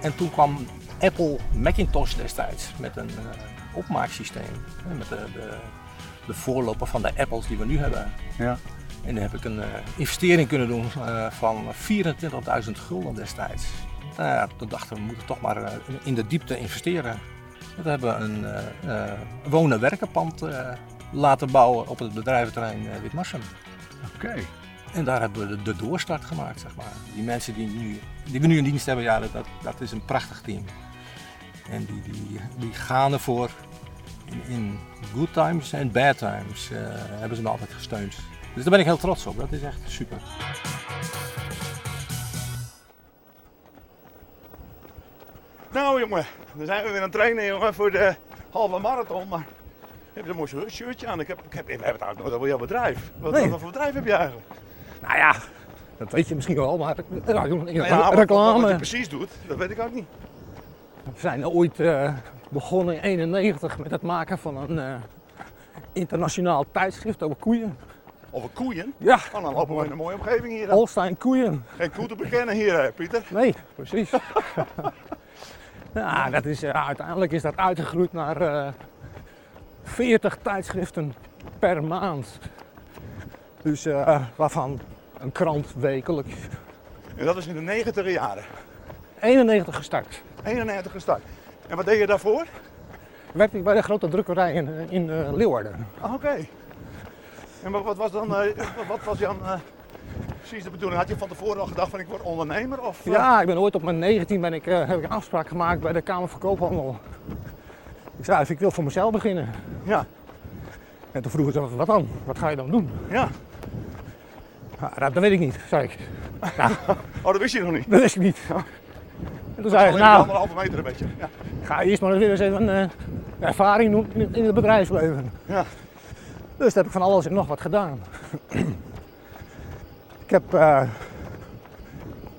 En toen kwam Apple Macintosh destijds met een uh, opmaaksysteem. Met de, de, de, voorloper van de Apples die we nu hebben. Ja. En daar heb ik een uh, investering kunnen doen uh, van 24.000 gulden destijds. Nou ja, toen dachten we, we moeten toch maar in de diepte investeren. En toen hebben we een wonen-werkenpand laten bouwen op het bedrijventerrein Witmarsum. Oké. En daar hebben we de, de, doorstart gemaakt, zeg maar. Die mensen die, nu, die we nu in dienst hebben, ja, dat, dat is een prachtig team. En die, die, die gaan ervoor. In, in good times en bad times uh, hebben ze me altijd gesteund. Dus daar ben ik heel trots op. Dat is echt super. Nou jongen, dan zijn we weer aan het trainen jongen, voor de halve marathon. Maar je hebt een mooi shirtje aan. Ik heb, ik heb, we hebben het eigenlijk nooit over jouw bedrijf. Wat, Nee. wat voor bedrijf heb je eigenlijk? Nou ja, dat weet je misschien wel, maar ja, Nou ja, wat- Wat, reclame. je precies doet, dat weet ik ook niet. We zijn ooit eh, begonnen in 91 met het maken van een eh, internationaal tijdschrift over koeien. Over koeien. Ja, Oh, dan lopen we in een mooie omgeving hier. Holstein koeien. Geen koe te bekennen hier, Pieter. Nee, precies. ja, dat is, eh, uiteindelijk is dat uitgegroeid naar eh 40 tijdschriften per maand. Dus eh, waarvan een krant wekelijks. En dat is in de 90 jaren. 91 gestart. 91 gestart. En wat deed je daarvoor? Werkte ik bij de grote drukkerij in, eh, in eh, Leeuwarden. Ah, Oké. En wat, was dan, eh, wat, was eh, precies de bedoeling? Had je van tevoren al gedacht van ik word ondernemer? Of, eh? Ja, ik ben ooit op mijn 19 ben ik, eh, heb ik een afspraak gemaakt bij de Kamer van Koophandel. Ik zei, ik wil voor mezelf beginnen. Ja, En toen vroegen ze, wat dan? Wat ga je dan doen? ja. Ja, dat, weet ik niet, zei ik. Nou, Oh, dat wist je nog niet. dat wist ik niet. En toen zei ik, nou, anderhalve meter een beetje. Ja. ga eerst maar weer eens even een eh, ervaring doen in, in het bedrijfsleven. Ja. Dus toen heb ik van alles en nog wat gedaan. ik heb eh,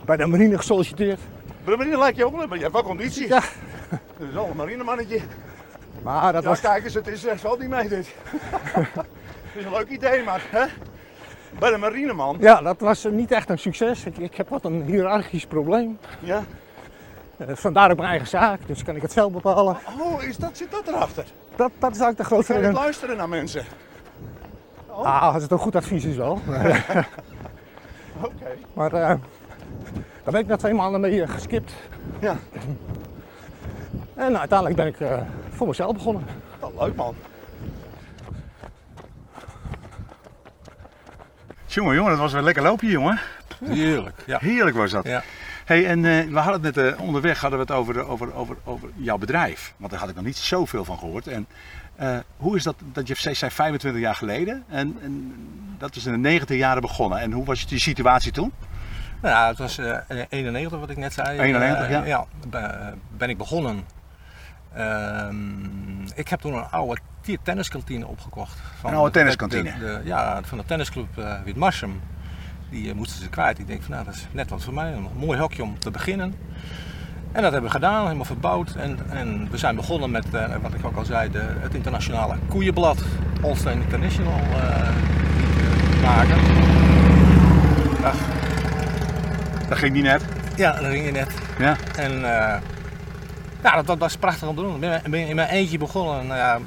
bij de marine gesolliciteerd. Maar de marine lijkt je ook wel, maar je hebt wel conditie. Ja. Dat is wel een marinemannetje. Maar dat Ja, was, kijk eens, het is echt wel niet mee dit. het is een leuk idee, maar hè? Bij de marineman. ja, dat was niet echt een succes. Ik, ik heb wat een hiërarchisch probleem. Ja. Eh, vandaar ook mijn eigen zaak, dus kan ik het zelf bepalen. Oh, is dat, zit dat erachter? Dat, dat is eigenlijk de grootste je niet reden. luisteren naar mensen? Oh, Ah, als het een goed advies is wel. oké. Maar eh, daar ben ik na twee maanden mee eh, geskipt. Ja, En uiteindelijk ben ik voor mezelf begonnen. wel leuk man. Jongen, jongen, dat was weer lekker loopje, jongen. Heerlijk. Ja. Heerlijk was dat. Ja. Hey, en eh, we hadden het net eh, onderweg hadden we het over, over, over, over jouw bedrijf. Want daar had ik nog niet zoveel van gehoord. En eh, hoe is dat, dat je zei 25 jaar geleden. En, en dat is in de 90 jaren begonnen. En hoe was die situatie toen? Nou ja, het was eh 91 wat ik net zei. 91, Eh, ja. ja. be- ben ik begonnen. Ehm, ik heb toen een oude ti- tenniskantine opgekocht. Van Een oude de- tenniskantine? de- de- ja, van de tennisclub eh Witmarsum. Die eh, moesten ze kwijt. Ik denk van nou, dat is net wat voor mij. Een mooi hokje om te beginnen. En dat hebben we gedaan, helemaal verbouwd. En, en we zijn begonnen met, eh, wat ik ook al zei, de, het internationale koeienblad. Holstein International eh, maken. Ach, Dat ging niet net. ja, dat ging je net. Ja. En ja, dat, dat was prachtig om te doen. Ik ben, ben in mijn eentje begonnen. Nou ja,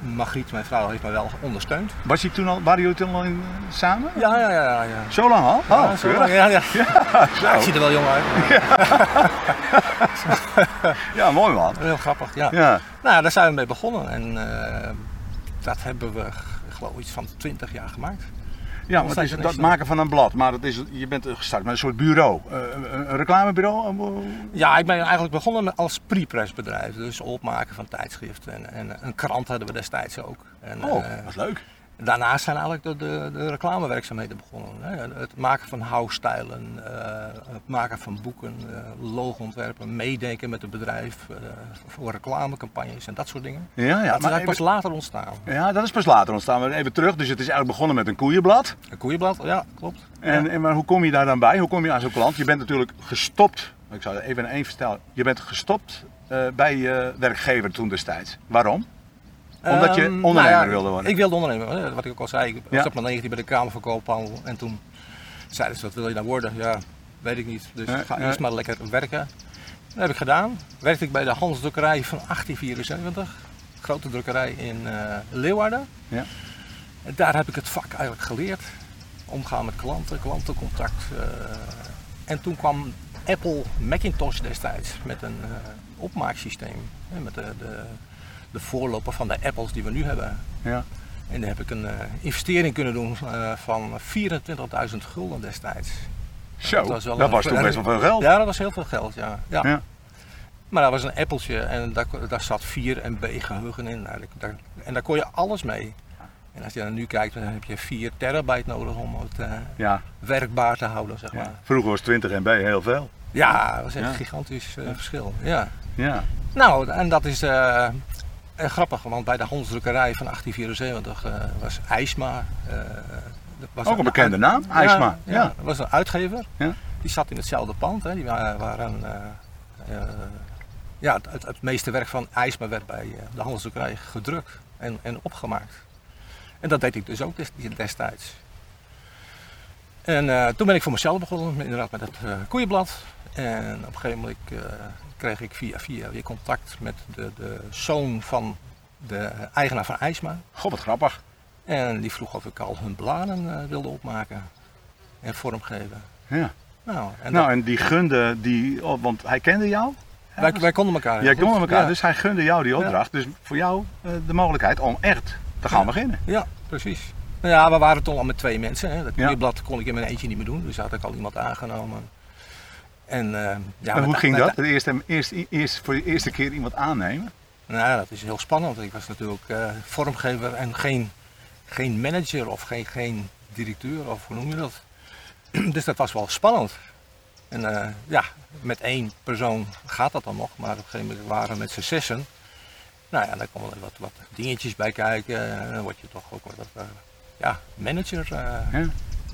Margriet, mijn vrouw, heeft mij wel ondersteund. Was je toen al, waren jullie toen al in, samen? Ja, ja, ja. ja. Zo lang al? Oh, Ja, zo keurig. lang, ja, ja. Zo. Ja, ik zie er wel jong uit. Ja, mooi man. Heel grappig, ja. Ja. Nou, daar zijn we mee begonnen. En eh, dat hebben we, ik geloof iets van 20 jaar gemaakt. Ja, want het is dat maken van een blad, maar dat is, je bent gestart met een soort bureau. Eh, een, een reclamebureau? eh, Ja, ik ben eigenlijk begonnen als pre-press bedrijf. Dus opmaken van tijdschriften. En, en een krant hadden we destijds ook. En, Oh, eh, dat is leuk. Daarnaast zijn eigenlijk de, de, de reclamewerkzaamheden begonnen. Hè. Het maken van house-stijlen, eh, het maken van boeken, eh logoontwerpen, meedenken met het bedrijf eh, voor reclamecampagnes en dat soort dingen. Ja, ja, dat is maar eigenlijk even- pas later ontstaan. ja, dat is pas later ontstaan. Maar even terug, dus het is eigenlijk begonnen met een koeienblad. Een koeienblad, ja, klopt. En, en maar hoe kom je daar dan bij? Hoe kom je aan zo'n klant? Je bent natuurlijk gestopt, ik zou even in één vertellen. Je bent gestopt bij je werkgever toen destijds. Waarom? Omdat je Ehm, ondernemer nou ja, wilde worden. Ik wilde ondernemer, hè. wat ik ook al zei. Ik Ja. op mijn 19 bij de Kamer van Koophandel en toen zeiden ze, wat wil je nou worden? Ja, weet ik niet. Dus Ja, ga eerst maar lekker werken. Dat heb ik gedaan. Werkte ik bij de Hansdrukkerij van 1874. Grote drukkerij in eh, Leeuwarden. Ja. En daar heb ik het vak eigenlijk geleerd. Omgaan met klanten, klantencontact. eh. en toen kwam Apple Macintosh destijds met een eh, opmaaksysteem. Hè, met de, de, de voorloper van de Apples die we nu hebben. Ja. En daar heb ik een eh, investering kunnen doen eh, van 24.000 gulden destijds. Zo, Dat was wel een- toen best wel veel geld. Ja, dat was heel veel geld, ja. ja. Ja. Maar dat was een appeltje en daar, daar zat 4 MB geheugen in. eigenlijk. Daar, en daar kon je alles mee. En als je dan nu kijkt, dan heb je 4 terabyte nodig om het eh, Ja. werkbaar te houden, zeg maar. Ja. Vroeger was 20 MB heel veel. Ja, dat was echt een gigantisch verschil. Ja. Ja. Nou, en dat is eh, eh, grappig, want bij de Hansdrukkerij van 1874 eh, was IJsma. eh, was Ook een bekende naam, IJsma. Ja, Ja. dat was een uitgever. Ja. Die zat in hetzelfde pand. Hè. Die wa- waren, ja, het, het, meeste werk van IJsma werd bij de Handelsdrukkerij gedrukt en, en opgemaakt. En dat deed ik dus ook des- destijds. En eh, toen ben ik voor mezelf begonnen, inderdaad met het eh, koeienblad. En op een gegeven moment eh, kreeg ik via via weer contact met de, de zoon van de eigenaar van IJsma. God, wat grappig. En die vroeg of ik al hun bladen wilde opmaken en vormgeven. Ja. Nou, en Nou, dat- en die gunde, die, oh, want hij kende jou. wij, wij konden elkaar. Jij heel kon goed. elkaar, Ja. dus hij gunde jou die opdracht. Dus voor jou de mogelijkheid om echt te gaan Ja. beginnen. Ja, precies. Nou ja, we waren toen al met twee mensen. Hè. Dat Ja. blad kon ik in mijn eentje niet meer doen, dus had ik al iemand aangenomen. En, eh, ja, hoe ging dat? De eerste, eerst, eerst, voor de eerste keer iemand aannemen? Nou, dat is heel spannend. Ik was natuurlijk eh, vormgever en geen, geen manager of geen, geen directeur of hoe noem je dat. dus dat was wel spannend. En eh, ja, met één persoon gaat dat dan nog, maar op een gegeven moment waren we met z'n zessen. Nou ja, dan komen er wat, wat dingetjes bij kijken en dan word je toch ook wat eh, ja, manager. eh. Ja.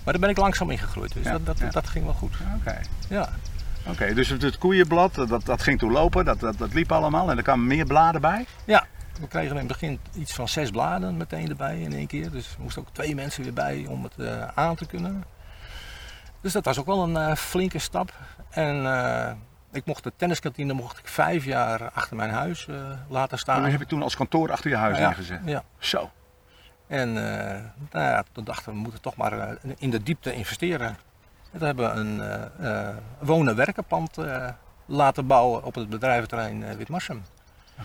Maar daar ben ik langzaam in gegroeid, dus Ja, dat, dat, ja. dat ging wel goed. Oké. Ja. Oké, dus het, koeienblad, dat, dat ging toen lopen, dat, dat, dat liep allemaal en er kwamen meer bladen bij. Ja, we kregen in het begin iets van zes bladen meteen erbij in één keer. Dus er moesten ook twee mensen weer bij om het eh, aan te kunnen. Dus dat was ook wel een eh, flinke stap. En eh, ik mocht de tenniskantine mocht ik vijf jaar achter mijn huis eh, laten En staan. dat heb je toen als kantoor achter je huis ja, neergezet. ja. Zo. En eh, nou ja, toen dachten we, we moeten toch maar eh, in de diepte investeren. En toen hebben we een eh, wonen-werkenpand laten bouwen op het bedrijventerrein Witmarsum.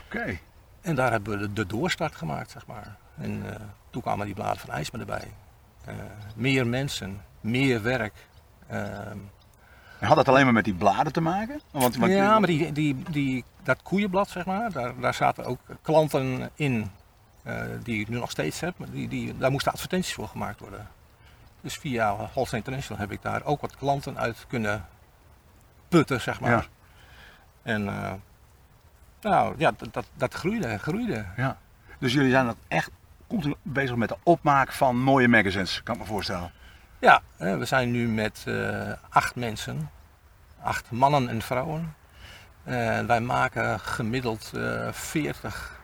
Oké. En daar hebben we de, doorstart gemaakt, zeg maar. En toen kwamen die bladen van IJsma erbij. Meer mensen, meer werk. Ehm, Had dat alleen maar met die bladen te maken? Want, want- ja, maar die, die, die, dat koeienblad, zeg maar, daar, daar zaten ook klanten in eh, die ik nu nog steeds heb. maar Die, die, daar moesten advertenties voor gemaakt worden. Dus via Holstein International heb ik daar ook wat klanten uit kunnen putten, zeg maar. Ja. En eh, nou ja, dat, dat, dat groeide, groeide. Ja. Dus jullie zijn echt continu bezig met de opmaak van mooie magazines, kan ik me voorstellen. Ja, we zijn nu met eh, acht mensen, acht mannen en vrouwen. En wij maken gemiddeld eh 40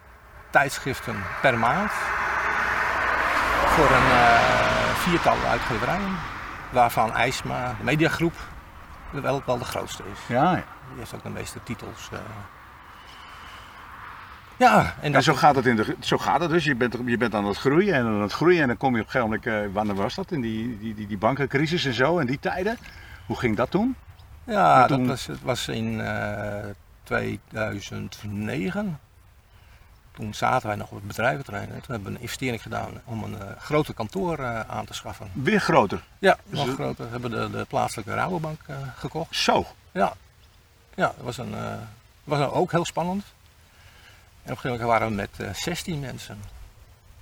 tijdschriften per maand. Voor een eh, viertal uitgeverijen, waarvan IJsma, de mediagroep, wel, wel de grootste is. Ja, ja. Die heeft ook de meeste titels. eh. Ja, en En zo gaat het, in de, zo gaat het dus. Je bent, je bent aan het groeien en aan het groeien. En dan kom je op een gegeven moment, eh, wanneer was dat? In die, die, die, die bankencrisis en zo, in die tijden. Hoe ging dat toen? Ja, dat was, het was in eh 2009. Toen zaten wij nog op het bedrijventerrein. En toen hebben we een investering gedaan om een eh, groter kantoor eh, aan te schaffen. Weer groter. Ja, Dus nog het- groter. We hebben de, de plaatselijke Rabobank eh, gekocht. Zo. Ja, ja dat was, een, was een- ook heel spannend. En op een gegeven moment waren we met eh 16 mensen.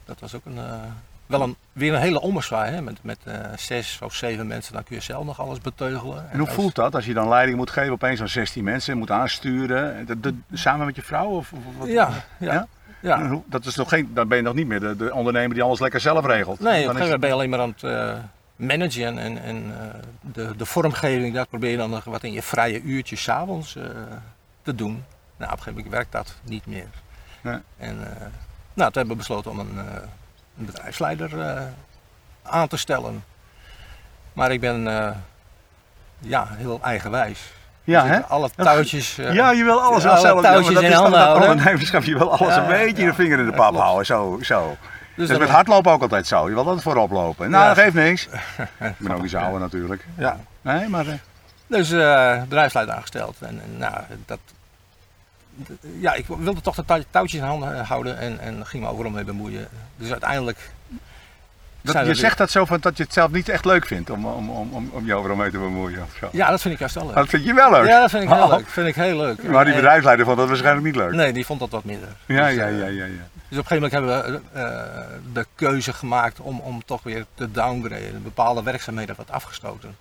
Dat was ook een, wel een, weer een hele ommezwaai. Hè? Met, met zes of zeven mensen, dan kun je zelf nog alles beteugelen. En hoe als- voelt dat als je dan leiding moet geven opeens aan 16 mensen, moet aansturen, dat- samen met je vrouw? Of, of wat? Ja, ja, Ja? Ja. Dat is nog geen, dan ben je nog niet meer de, de ondernemer die alles lekker zelf regelt. Nee, op een gegeven moment ben je alleen maar aan het eh, managen en, en eh, de, de vormgeving, dat probeer je dan nog wat in je vrije uurtjes s'avonds eh te doen. Nou, op een gegeven moment werkt dat niet meer. Nee. En nou, toen hebben we besloten om een, een bedrijfsleider aan te stellen. Maar ik ben ja, heel eigenwijs. Ja, hè? Alle touwtjes. eh, Ja, je wil alles wel alle zelf. touwtjes maar dat in is toch handen houden. ondernemerschap. Je wil alles Ja, een beetje ja. de vinger in de pap houden. Zo, zo. Dat Dus met hardlopen ook altijd zo. Je wil altijd voorop lopen. Nou, dat geeft niks. Ik ben ook niet ouder natuurlijk. Ja. Nee, maar... eh, Dus bedrijfsleider aangesteld. En, en nou, dat, ja, ik wilde toch de tou- touwtjes in handen houden en, en ging me overal mee bemoeien. Dus uiteindelijk. Dat, je zegt dat zo van dat je het zelf niet echt leuk vindt om, om, om, om, om je overal mee te bemoeien. Of zo. Ja, dat vind ik juist wel leuk. Dat vind je wel leuk. Ja, dat vind ik heel Oh. leuk. Vind ik heel leuk. Maar die bedrijfsleider vond dat waarschijnlijk niet leuk. Nee, die vond dat wat minder. Ja, Dus, ja, eh, ja, ja, ja. Dus op een gegeven moment hebben we eh, de keuze gemaakt om, om toch weer te downgraden. Bepaalde werkzaamheden wat afgestoten.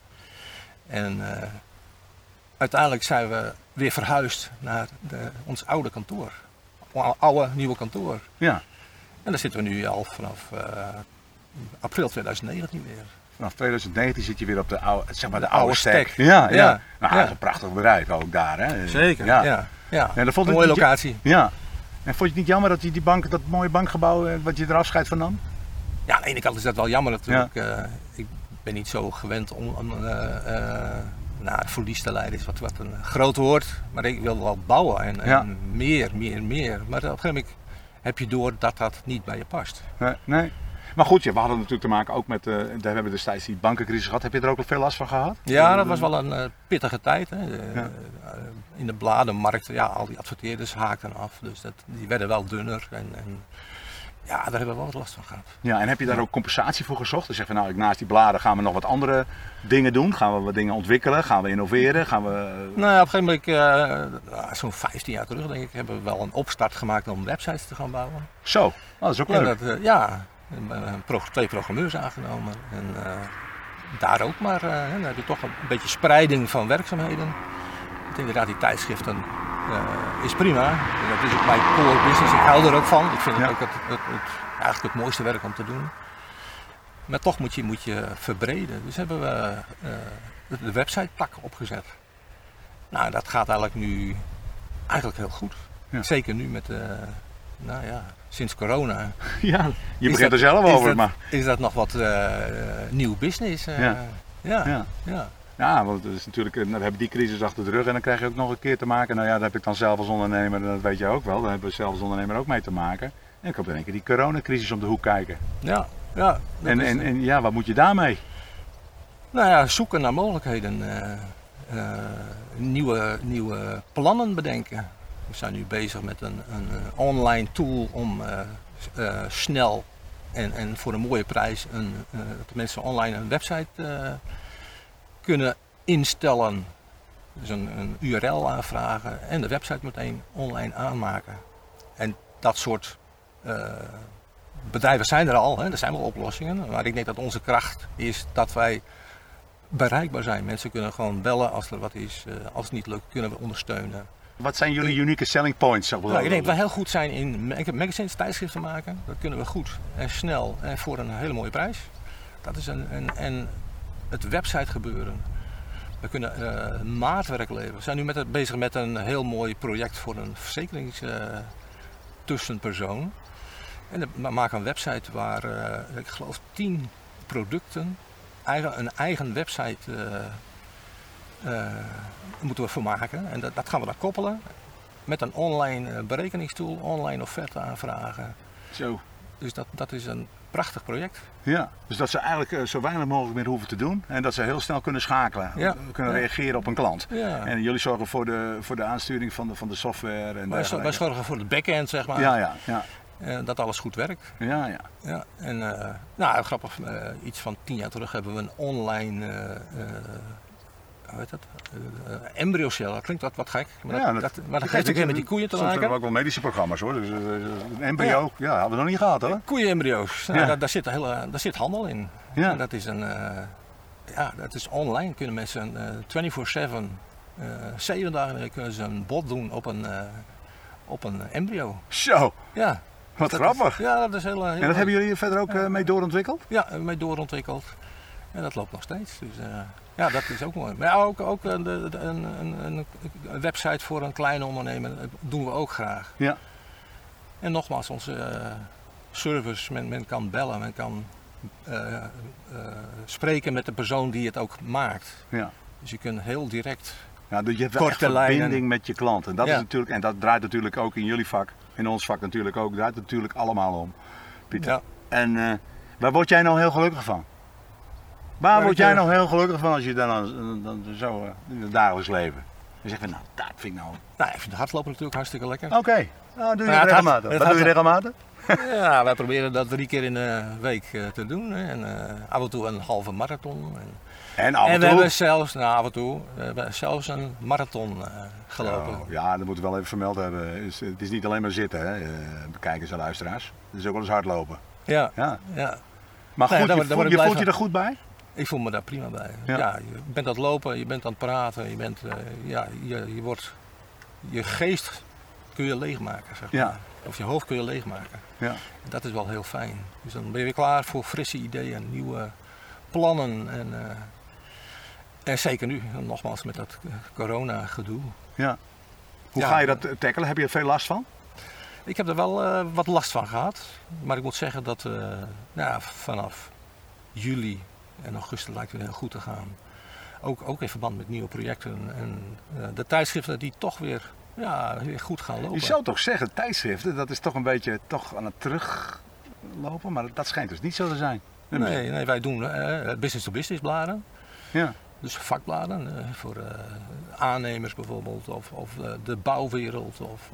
En eh, uiteindelijk zijn we weer verhuisd naar de, ons oude kantoor. Oude nieuwe kantoor. Ja, En daar zitten we nu al vanaf april 2019 weer. vanaf 2019 zit je weer op de oude, zeg maar de, De oude oude stek. stek. Ja, ja. Ja, Nou, ja. dat is een prachtig bedrijf ook daar. Hè. Zeker. Ja. Ja, ja. Ja, dat vond Een mooie niet- locatie. Ja. En vond je het niet jammer dat je die bank, dat mooie bankgebouw, eh, wat je er afscheid van nam? Ja, aan de ene kant is dat wel jammer natuurlijk. Eh, ik ben niet zo gewend om, om eh, eh, nou, verlies te leiden, is wat, wat een groot woord. Maar ik wil wel bouwen en, en meer, meer, meer. Maar op een gegeven moment heb je door dat dat niet bij je past. Nee. nee. Maar goed, ja, we hadden natuurlijk te maken ook met, eh daar hebben we destijds die bankencrisis gehad. Heb je er ook al veel last van gehad? Ja, dat was wel een eh, pittige tijd. Hè. Eh, Ja. in de bladenmarkt, ja, al die adverteerders haakten af. Dus dat, die werden wel dunner. En, en ja, daar hebben we wel wat last van gehad. Ja, en heb je daar ook compensatie voor gezocht? Dus zeg van nou, naast die bladen gaan we nog wat andere dingen doen. Gaan we wat dingen ontwikkelen? Gaan we innoveren? Gaan we... Nou, ja, op een gegeven moment, zo'n 15 jaar terug denk ik, hebben we wel een opstart gemaakt om websites te gaan bouwen. Zo, oh, dat is ook leuk. dat, ja, twee programmeurs aangenomen. En eh, daar ook maar, eh, dan heb je toch een beetje spreiding van werkzaamheden. Want inderdaad, die tijdschriften eh, is prima. Dat is ook mijn core business. Ik hou er ook van. Ik vind het ook het, het, het- eigenlijk het mooiste werk om te doen. Maar toch moet je, moet je verbreden. Dus hebben we eh, de, de website tak opgezet. Nou, dat gaat eigenlijk nu eigenlijk heel goed. Ja. Zeker nu met, eh, nou ja, sinds corona. Ja, je begint dat- er zelf over, dat, maar... Is dat nog wat eh, nieuw business? eh, Ja. ja. Ja. Ja. Ja, want het is natuurlijk, eh, we hebben die crisis achter de rug en dan krijg je ook nog een keer te maken. Nou ja, daar heb ik dan zelf als ondernemer, dat weet je ook wel, daar hebben we zelf als ondernemer ook mee te maken. En ik heb in één keer die coronacrisis om de hoek kijken. ja, ja, En, en, eh, en ja, wat moet je daarmee? Nou ja, zoeken naar mogelijkheden. eh, eh, nieuwe, nieuwe plannen bedenken. We zijn nu bezig met een, een eh, online tool om eh, eh, snel en, en voor een mooie prijs een, dat mensen online een website kunnen instellen. Dus een, een URL aanvragen en de website meteen online aanmaken. En dat soort bedrijven zijn er al, hè. er zijn wel oplossingen. Maar ik denk dat onze kracht is dat wij bereikbaar zijn. Mensen kunnen gewoon bellen als er wat is. Als het niet lukt, kunnen we ondersteunen. Wat zijn jullie unieke selling points? Nou, ik denk dat we heel goed zijn in mag- magazines, tijdschriften maken. Dat kunnen we goed en snel en voor een hele mooie prijs. Dat is een, een, en het website gebeuren. We kunnen eh, maatwerk leveren. We zijn nu met bezig met een heel mooi project voor een verzekeringstussenpersoon. en dan- we maken een website waar, eh, ik geloof, tien producten eigen, een eigen website eh, eh, moeten we voor maken. En dat, dat gaan we dan koppelen met een online eh, berekeningstool, online offerte aanvragen. Zo. Dus dat, dat is een prachtig project. Ja, dus dat ze eigenlijk eh, zo weinig mogelijk meer hoeven te doen en dat ze heel snel kunnen schakelen, Ja. kunnen Ja. reageren op een klant. Ja. En jullie zorgen voor de, voor de aansturing van de, van de software en wij, wij zorgen voor de backend, zeg maar. Ja, ja, ja, eh, dat alles goed werkt. ja, ja. Ja, en eh, nou, grappig, eh, iets van tien jaar terug hebben we een online, eh eh, dat, Eh. Dat klinkt wat, wat gek, maar dat, Ja, dat, dat- maar dat heeft ook weer met die koeien te Soms hebben we maken. ook wel medische programma's hoor. Dus, eh, een embryo, ja. hadden we nog niet gehad hoor. Koeienembryo's, nou, Ja. daar, daar, zit een hele, daar zit handel in. Ja. En dat is een, ja, dat is online kunnen mensen eh 24/7, eh 7 dagen kunnen ze een bod doen op een, op een embryo. Zo, Ja. wat grappig. Is, ja, dat is heel, heel en dat hebben jullie verder ook mee doorontwikkeld? Ja, mee doorontwikkeld. En dat loopt nog steeds. Dus eh, ja, dat is ook mooi. Maar ja, ook, ook een, de- de- een, een, een, een website voor een kleine ondernemer dat doen we ook graag. Ja. En nogmaals, onze eh, service, men, men kan bellen, men kan eh, eh, spreken met de persoon die het ook maakt. Ja. Dus je kunt heel direct Ja, dus je hebt Korte lijnen. verbinding met je klant. En dat, Ja. is natuurlijk, en dat draait natuurlijk ook in jullie vak, in ons vak natuurlijk ook, draait natuurlijk allemaal om. Pieter. Ja. En eh, waar word jij nou heel gelukkig van? Waar word jij nou heel gelukkig van als je dan, dan, dan zo eh, in het dagelijks leven? Je zegt van, nou, dat vind ik nou... Nou, ik vind het hardlopen natuurlijk hartstikke lekker. Oké, nou, doe je Ja, regelmatig. Wat doe je regelmatig? Ja, wij proberen dat drie keer in de week eh, te doen. En eh, af en toe een halve marathon. En, En af en en we toe... hebben zelfs, nou af en toe, we hebben zelfs een marathon gelopen. Oh, ja, dat moeten we wel even vermeld hebben. Is- Het is niet alleen maar zitten, hè, kijkers en luisteraars. Het is ook wel eens hardlopen. Ja, Ja. ja. Maar Nee, goed, daar je, daar voel- je voelt je er goed bij? Ik voel me daar prima bij. Ja. Ja. je bent aan het lopen, je bent aan het praten, je, bent, eh, ja, je, je wordt, je geest kun je leegmaken, zeg maar. Ja. Of je hoofd kun je leegmaken. Ja. Dat is wel heel fijn. Dus dan ben je weer klaar voor frisse ideeën, nieuwe plannen. En, eh, en zeker nu, nogmaals met dat corona gedoe. ja. Hoe Ja. ga je dat eh, tackelen? Heb je er veel last van? Ik heb er wel eh, wat last van gehad. Maar ik moet zeggen dat eh, nou, vanaf juli en augustus lijkt het weer heel goed te gaan. Ook, ook in verband met nieuwe projecten. En eh, de tijdschriften die toch weer, ja, weer goed gaan lopen. Je zou toch zeggen, tijdschriften, dat is toch een beetje toch aan het teruglopen, maar dat schijnt dus niet zo te zijn. Nee, nee, wij doen eh, business-to-business bladen. Ja. Dus vakbladen eh, voor eh, aannemers bijvoorbeeld, of, of eh, de bouwwereld, of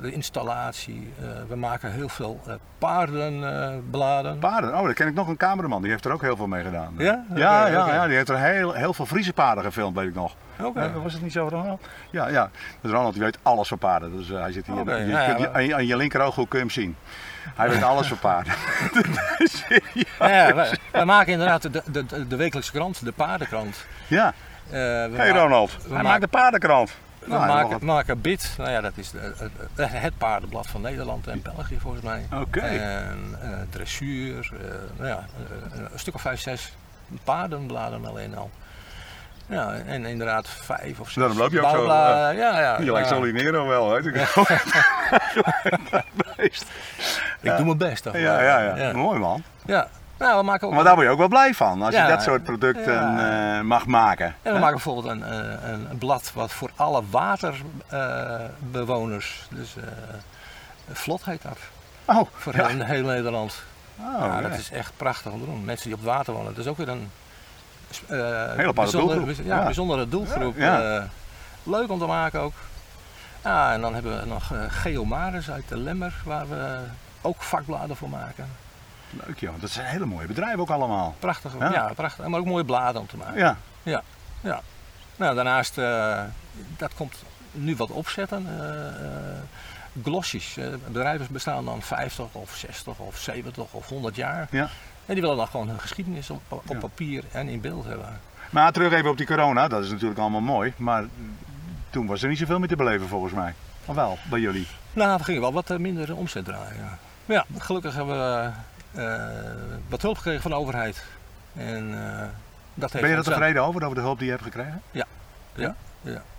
de installatie. We maken heel veel paardenbladen. Paarden, oh, daar ken ik nog een cameraman, die heeft er ook heel veel mee gedaan. Ja? Ja, ja, die heeft er heel, heel veel Friese paarden gefilmd, weet ik nog. Oké. Eh, was het niet zo, Ronald? Ja, ja. Dus Ronald die weet alles van paarden. Dus hij zit hier. Je, nou je- je, aan je linkerooghoek kun je hem zien. Hij weet alles van paarden. Ja, wij, wij maken inderdaad de, de, de, wekelijkse krant, de paardenkrant. Ja. Eh, we Hey Ronald, we hij maken- maakt de paardenkrant. We Nou, maken, BIT, nou ja, dat is de, het, het paardenblad van Nederland en België volgens mij. Oké. En eh, dressuur, eh, nou ja, een stuk of vijf, zes paardenbladen alleen al. Ja, en inderdaad vijf of zes Daarom loop je ook zo, bouwbladen. Ja, ja, Je lijkt. Solinero wel, hè? Ik doe mijn best. toch? Ja, ja, ja. Mooi man. Ja. Nou, we maken ook Maar daar word je ook wel blij van, als je dat soort producten eh, mag maken. En we maken bijvoorbeeld een, eh, een, een blad wat voor alle waterbewoners, dus eh, vlot heet dat, Oh, voor heel, Nederland. Oh, dat is echt prachtig om te doen. Mensen die op het water wonen, dat is ook weer een eh, aparte bijzondere, doelgroep. Ja, Ja. bijzondere doelgroep. Ja. Eh, leuk om te maken ook. Ja, en dan hebben we nog eh Geomaris uit de Lemmer, waar we ook vakbladen voor maken. Leuk joh, dat zijn hele mooie bedrijven ook allemaal. Prachtig, Ja. ja. prachtig. Maar ook mooie bladen om te maken. Ja, Ja. Nou, daarnaast, dat komt nu wat opzetten. eh, glossies. Bedrijven bestaan dan 50 of 60 of 70 of 100 jaar. ja. En die willen dan gewoon hun geschiedenis op, op Ja. papier en in beeld hebben. Maar terug even op die corona, dat is natuurlijk allemaal mooi. Maar toen was er niet zoveel meer te beleven volgens mij. Of wel, bij jullie? Nou, we gingen wel wat eh, minder omzet draaien. Ja. Maar ja, gelukkig hebben we eh, wat hulp gekregen van de overheid. En, eh, dat heeft Ben je er tevreden over, over de hulp die je hebt gekregen? Ja,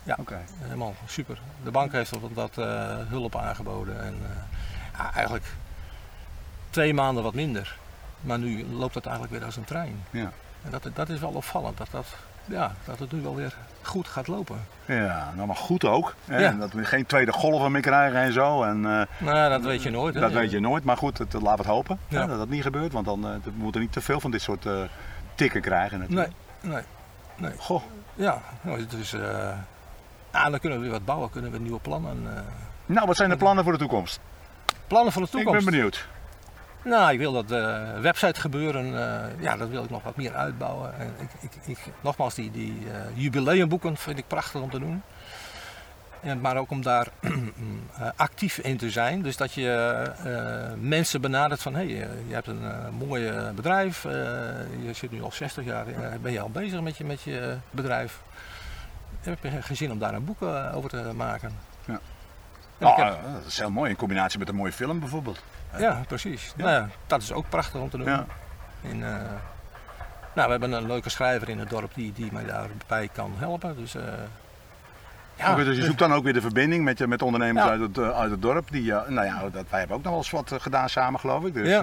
ja. Oké. Helemaal super. De bank heeft wat eh, hulp aangeboden. En, ja, eigenlijk twee maanden wat minder. Maar nu loopt het eigenlijk weer als een trein. Ja. En dat, dat is wel opvallend. Dat, dat, ja, dat het nu wel weer goed gaat lopen. Ja, nou maar goed ook. Hè? Ja. Dat we geen tweede golven meer krijgen en zo. En, eh, Nou, dat weet je nooit. Hè? dat weet je nooit. Maar goed, het, laten we het hopen Ja. hè, dat dat niet gebeurt. Want dan eh, we moeten niet te veel van dit soort eh, tikken krijgen Nee, natuurlijk. nee. Goh, Ja, nou, dus ja, dan kunnen we weer wat bouwen. Kunnen we nieuwe plannen. nou wat zijn de plannen voor de toekomst? plannen voor de toekomst. Ik ben benieuwd. Nou, ik wil dat de website gebeuren, eh, ja, dat wil ik nog wat meer uitbouwen. En ik, ik, ik, nogmaals, die, die eh, jubileumboeken vind ik prachtig om te doen. En, maar ook om daar eh, actief in te zijn. Dus dat je eh, mensen benadert van, hé, hey, eh, je hebt een eh, mooi eh, bedrijf. eh, je zit nu al 60 jaar, eh, ben je al bezig met je, met je bedrijf. Heb je geen zin om daar een boek eh, over te maken? En Nou, heb- eh, dat is heel mooi in combinatie met een mooie film bijvoorbeeld. ja, precies. Ja. Nou dat is ook prachtig om te doen. Ja. Eh, nou, we hebben een leuke schrijver in het dorp die, die mij daarbij kan helpen. Dus, eh, Ja, dus je zoekt dan ook weer de verbinding met, je, met ondernemers Ja. uit, het, eh, uit het dorp. Die, eh, nou ja, dat, wij hebben ook nog wel eens wat eh, gedaan samen, geloof ik. Dus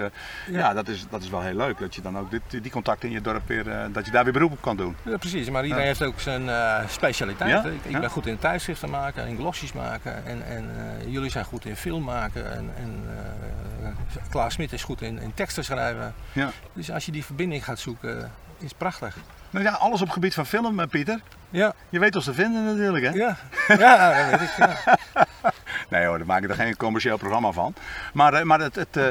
Ja. dat, is, dat is wel heel leuk. Dat je dan ook dit, die contacten in je dorp weer, dat je daar weer beroep op kan doen. Ja, precies, maar iedereen heeft ook zijn specialiteit. Ik, ben goed in tijdschriften maken, in glossies maken. En, en jullie zijn goed in film maken. En, en Klaas Smit is goed in, in teksten schrijven. Ja. Dus als je die verbinding gaat zoeken, is prachtig. Nou ja, alles op het gebied van film, Pieter. Ja, Je weet ons te vinden natuurlijk, hè? ja, ja dat weet ik. Ja. Nee hoor, daar maak ik er geen commercieel programma van. Maar, eh, maar het, het, eh,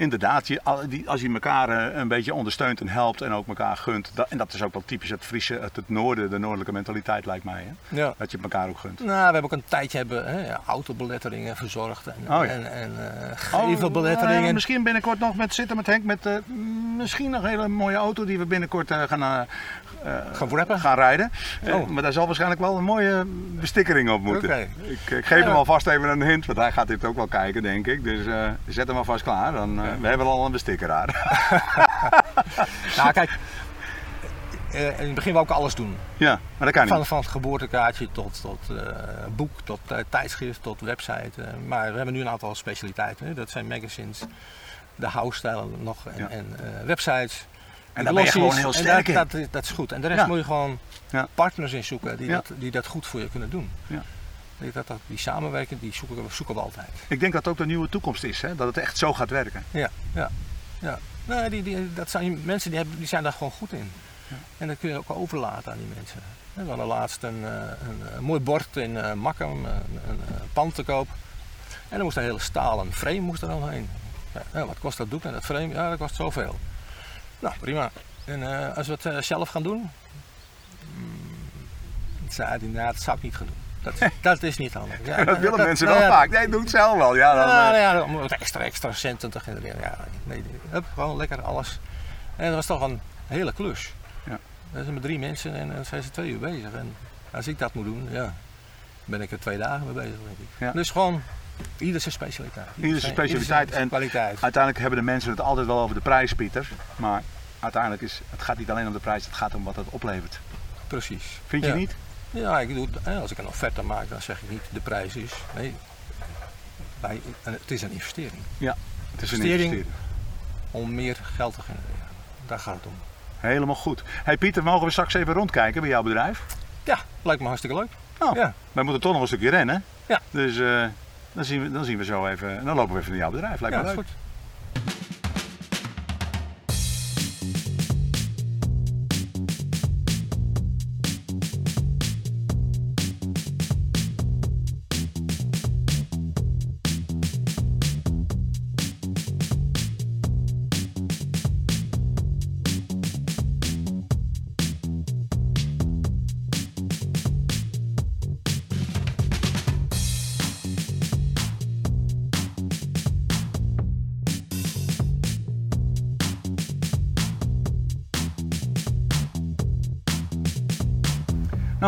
inderdaad, je, als je elkaar eh, een beetje ondersteunt en helpt en ook elkaar gunt. dat- en dat is ook wel typisch het Friese, het, het noorden, de noordelijke mentaliteit lijkt mij. Hè? ja. Dat je het elkaar ook gunt. Nou, we hebben ook een tijdje hebben, hè, autobeletteringen verzorgd en, Oh ja. en, en eh, Oh, eh, misschien binnenkort nog met zitten met Henk met eh, misschien nog een hele mooie auto die we binnenkort gaan, Gaan wrappen? gaan rijden. Eh, Oh. maar daar zal waarschijnlijk wel een mooie bestikkering op moeten. Oké. Ik, ik geef Ja. hem alvast even een hint, want hij gaat dit ook wel kijken denk ik. Dus eh, zet hem alvast klaar. Dan, eh, We hebben al een bestikkeraar. Nou, kijk, eh, in het begin wou ik alles doen. ja, maar dat kan Van, niet. van het geboortekaartje tot, tot eh, boek, tot eh, tijdschrift, tot website. eh, maar we hebben nu een aantal specialiteiten. Hè. Dat zijn magazines, de house-stijl nog en, Ja. en eh, websites. En daar ben je glossies. gewoon heel En sterk in. dat, dat, dat is goed. En de rest Ja. moet je gewoon Ja. partners in zoeken die, dat, die dat goed voor je kunnen doen. Dat, dat, die samenwerking, die zoeken we, zoeken we altijd. Ik denk dat het ook de nieuwe toekomst is, hè? dat het echt zo gaat werken. Ja, ja, ja. Nee, die, die, dat zijn mensen die, hebben, die zijn daar gewoon goed in. En dat kun je ook overlaten aan die mensen. We hadden laatst een, eh, een, een mooi bord in eh Makkum, een, een, eh, pand te koop. En dan moest een hele stalen frame moest er dan heen. Ja, nou, wat kost dat doek en dat frame? Ja, dat kost zoveel. Nou, prima. En eh, als we het eh, zelf gaan doen? Inderdaad, dat zou ik niet gaan doen. Dat, is- dat is niet handig. Ja, Dat willen mensen nou wel ja, vaak. Nee, doe het zelf wel. Ja, dan, ja, eh, nou ja, om wat extra, extra centen te genereren. Ja, nee, nee. Hup, gewoon lekker alles. En dat was toch een hele klus. Ja. Dat zijn met drie mensen en dan zijn ze twee uur bezig. En als ik dat moet doen, ja, ben ik er twee dagen mee bezig, denk ik. Ja. Dus gewoon ieder zijn specialiteit. Ieder zijn specialiteit en- kwaliteit. Uiteindelijk hebben de mensen het altijd wel over de prijs, Pieter. Maar uiteindelijk is het gaat niet alleen om de prijs, het gaat om wat het oplevert. Precies. Vind je Ja. niet? Ja, ik eh, als ik een offerte maak, dan zeg ik niet de prijs is. Nee, wij, het is een investering Ja, het is een Investering. investering. om meer geld te genereren. Daar gaat het om. Helemaal goed. Hey Pieter, mogen we straks even rondkijken bij jouw bedrijf? Ja, lijkt me hartstikke leuk. Nou, Ja. wij moeten toch nog een stukje rennen. Ja. Dus eh, dan, zien we, dan zien we zo even, dan lopen we even naar jouw bedrijf. Lijkt ja, me is leuk. goed.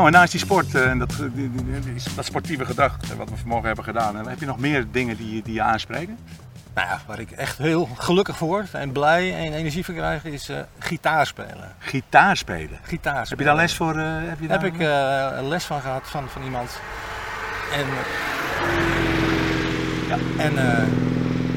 Nou, en naast die sport eh, en dat, die- dat sportieve gedrag eh, wat we vanmorgen hebben gedaan, heb je nog meer dingen die, je- die je aanspreken? Nou ja, waar ik echt heel gelukkig voor word en blij en energie van krijg, is eh gitaar spelen. Gitaar spelen. Gitaar Heb je spelen. daar les voor? eh, heb je Heb ik een les van gehad van, van iemand. En, ja, en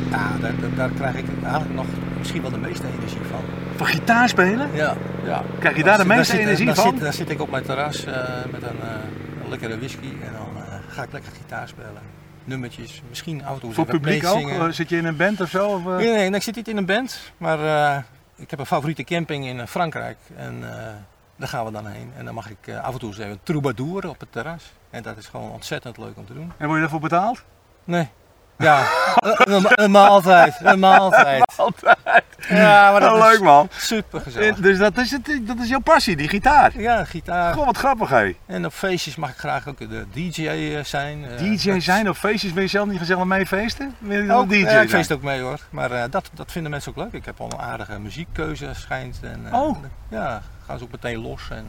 ja, daar, daar, daar krijg ik eigenlijk nog misschien wel de meeste energie van. Van gitaar spelen? Ja, ja. Krijg je daar de meeste energie dan van? Zit, dan zit ik op mijn terras eh, met een, eh, een lekkere whisky en dan eh, ga ik lekker gitaar spelen. Nummertjes, misschien af en toe Voor publiek ook? Zit je in een band of zo? Of? Nee, nee, nee, ik zit niet in een band, maar eh, ik heb een favoriete camping in Frankrijk. En eh, daar gaan we dan heen. En dan mag ik eh, af en toe eens even troubadour op het terras. En dat is gewoon ontzettend leuk om te doen. En word je daarvoor betaald? Nee. Ja, een, een- maaltijd. Een maaltijd. Altijd. Ja, maar dat Oh, leuk is man. super gezellig. Dus dat is, het, dat is jouw passie, die gitaar. Ja, gitaar. Goh, wat grappig hé. En op feestjes mag ik graag ook de DJ eh, zijn. Eh, DJ zijn op feestjes, wil je zelf niet gezellig mee feesten? Wil je Ook, DJ ja, ik feest ook mee hoor. Maar eh, dat, dat vinden mensen ook leuk. Ik heb al een aardige muziekkeuze schijnt. En, Oh. Ja, gaan ze ook meteen los. En,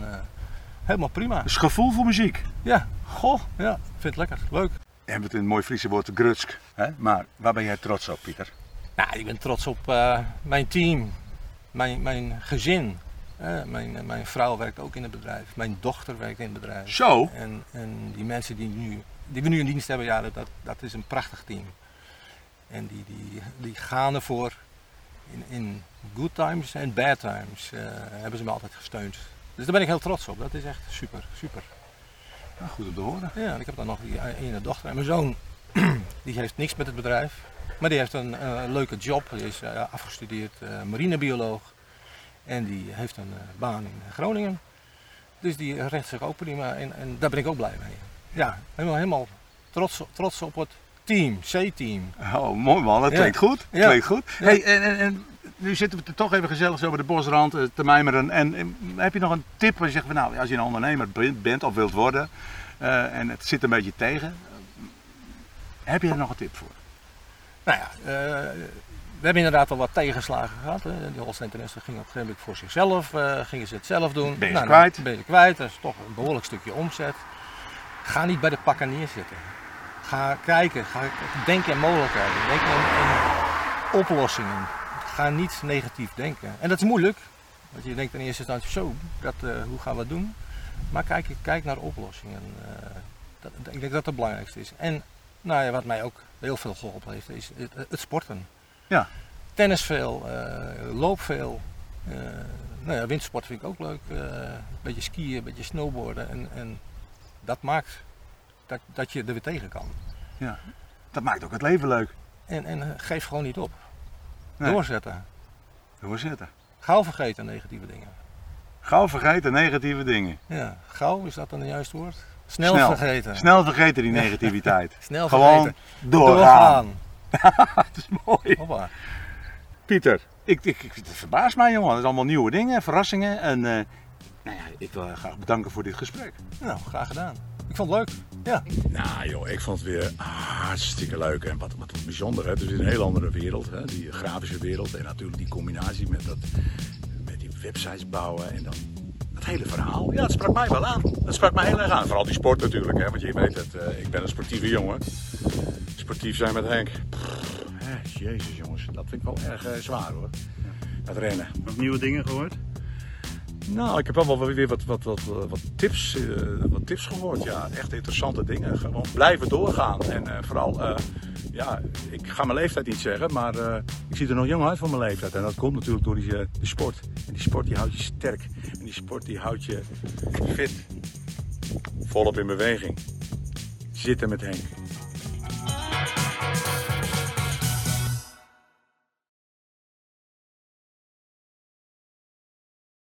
helemaal prima. Dus gevoel voor muziek. Ja, goh, ja, vind het lekker. Leuk. We hebben het in het mooi Friese woord grutsk. Hè? Maar waar ben jij trots op, Pieter? Nou, ik ben trots op eh, mijn team, mijn, mijn gezin. Eh, mijn, mijn vrouw werkt ook in het bedrijf. Mijn dochter werkt in het bedrijf. Zo. En, en die mensen die, nu, die we nu in dienst hebben, ja, dat, dat is een prachtig team. En die, die, die gaan ervoor. In, in good times en bad times eh, hebben ze me altijd gesteund. Dus daar ben ik heel trots op. Dat is echt super, super. Ja, goed om te horen. Ja, ik heb dan nog die ene dochter. En mijn zoon, die heeft niks met het bedrijf. Maar die heeft een eh, leuke job. Hij is eh, afgestudeerd eh, marinebioloog. En die heeft een eh, baan in Groningen. Dus die recht zich ook prima. En, en daar ben ik ook blij mee. Ja, helemaal, helemaal trots, trots op het team, C-team. Oh, mooi man, dat Ja. klinkt goed. Ja. Klinkt goed. Ja. Hey, en, en, en nu zitten we er toch even gezellig zo bij de bosrand eh, te mijmeren. En, en heb je nog een tip waar je zegt, van, nou, als je een ondernemer bent- of wilt worden eh, en het zit een beetje tegen, eh, heb je er nog een tip voor? Nou ja, eh, we hebben inderdaad al wat tegenslagen gehad. Hè. Die Holstein Tennis ging op een gegeven moment voor zichzelf, eh, gingen ze het zelf doen. Ben je Nou, ze kwijt? Ben je kwijt, dat is toch een behoorlijk stukje omzet. Ga niet bij de pakken neerzitten. Ga kijken, ga denken aan mogelijkheden, denken aan, aan oplossingen. Ga niet negatief denken. En dat is moeilijk, want je denkt in eerste instantie zo, dat, eh, hoe gaan we het doen? Maar kijk, kijk naar oplossingen. eh, dat, ik denk dat dat het belangrijkste is. En nou ja, wat mij ook heel veel geholpen heeft, is het, het sporten. Ja. Tennis veel, eh, loop veel. nou ja, windsport vind ik ook leuk. een beetje skiën, een beetje snowboarden. En, en dat maakt dat, dat je er weer tegen kan. Ja. Dat maakt ook het leven leuk. En, en geef gewoon niet op. Nee. Doorzetten. Doorzitten. Gauw vergeten negatieve dingen. Gauw vergeten negatieve dingen. Ja, gauw is dat dan het juiste woord? Snel, Snel. vergeten. Snel vergeten die negativiteit. Snel Gewoon vergeten. doorgaan. Dat is mooi. Hoppa. Pieter, ik, ik, ik, het verbaast mij jongen. Het is allemaal nieuwe dingen, verrassingen. En eh, nou ja, ik wil je graag bedanken voor dit gesprek. Nou, graag gedaan. Ik vond het leuk. Ja. Nou joh, ik vond het weer hartstikke leuk en wat, wat bijzonder. Hè? Het is een heel andere wereld, hè? die grafische wereld. En natuurlijk die combinatie met, dat, met die websites bouwen en dan het hele verhaal. Ja, het sprak mij wel aan. Het sprak mij heel erg aan. Vooral die sport natuurlijk, hè? want je weet het, eh, ik ben een sportieve jongen. Sportief zijn met Henk. Pff, jezus jongens, dat vind ik wel erg eh, zwaar hoor. Het rennen. Nog nieuwe dingen gehoord? Nou, ik heb wel weer wat, wat, wat, wat, tips, eh, wat tips gehoord. Ja, echt interessante dingen. Gewoon blijven doorgaan. En eh, vooral, eh, ja, ik ga mijn leeftijd niet zeggen, maar ik zie er nog jong uit voor mijn leeftijd. En dat komt natuurlijk door die, de sport. En die sport die houdt je sterk. En die sport die houdt je fit. Volop in beweging. Zitten met Henk.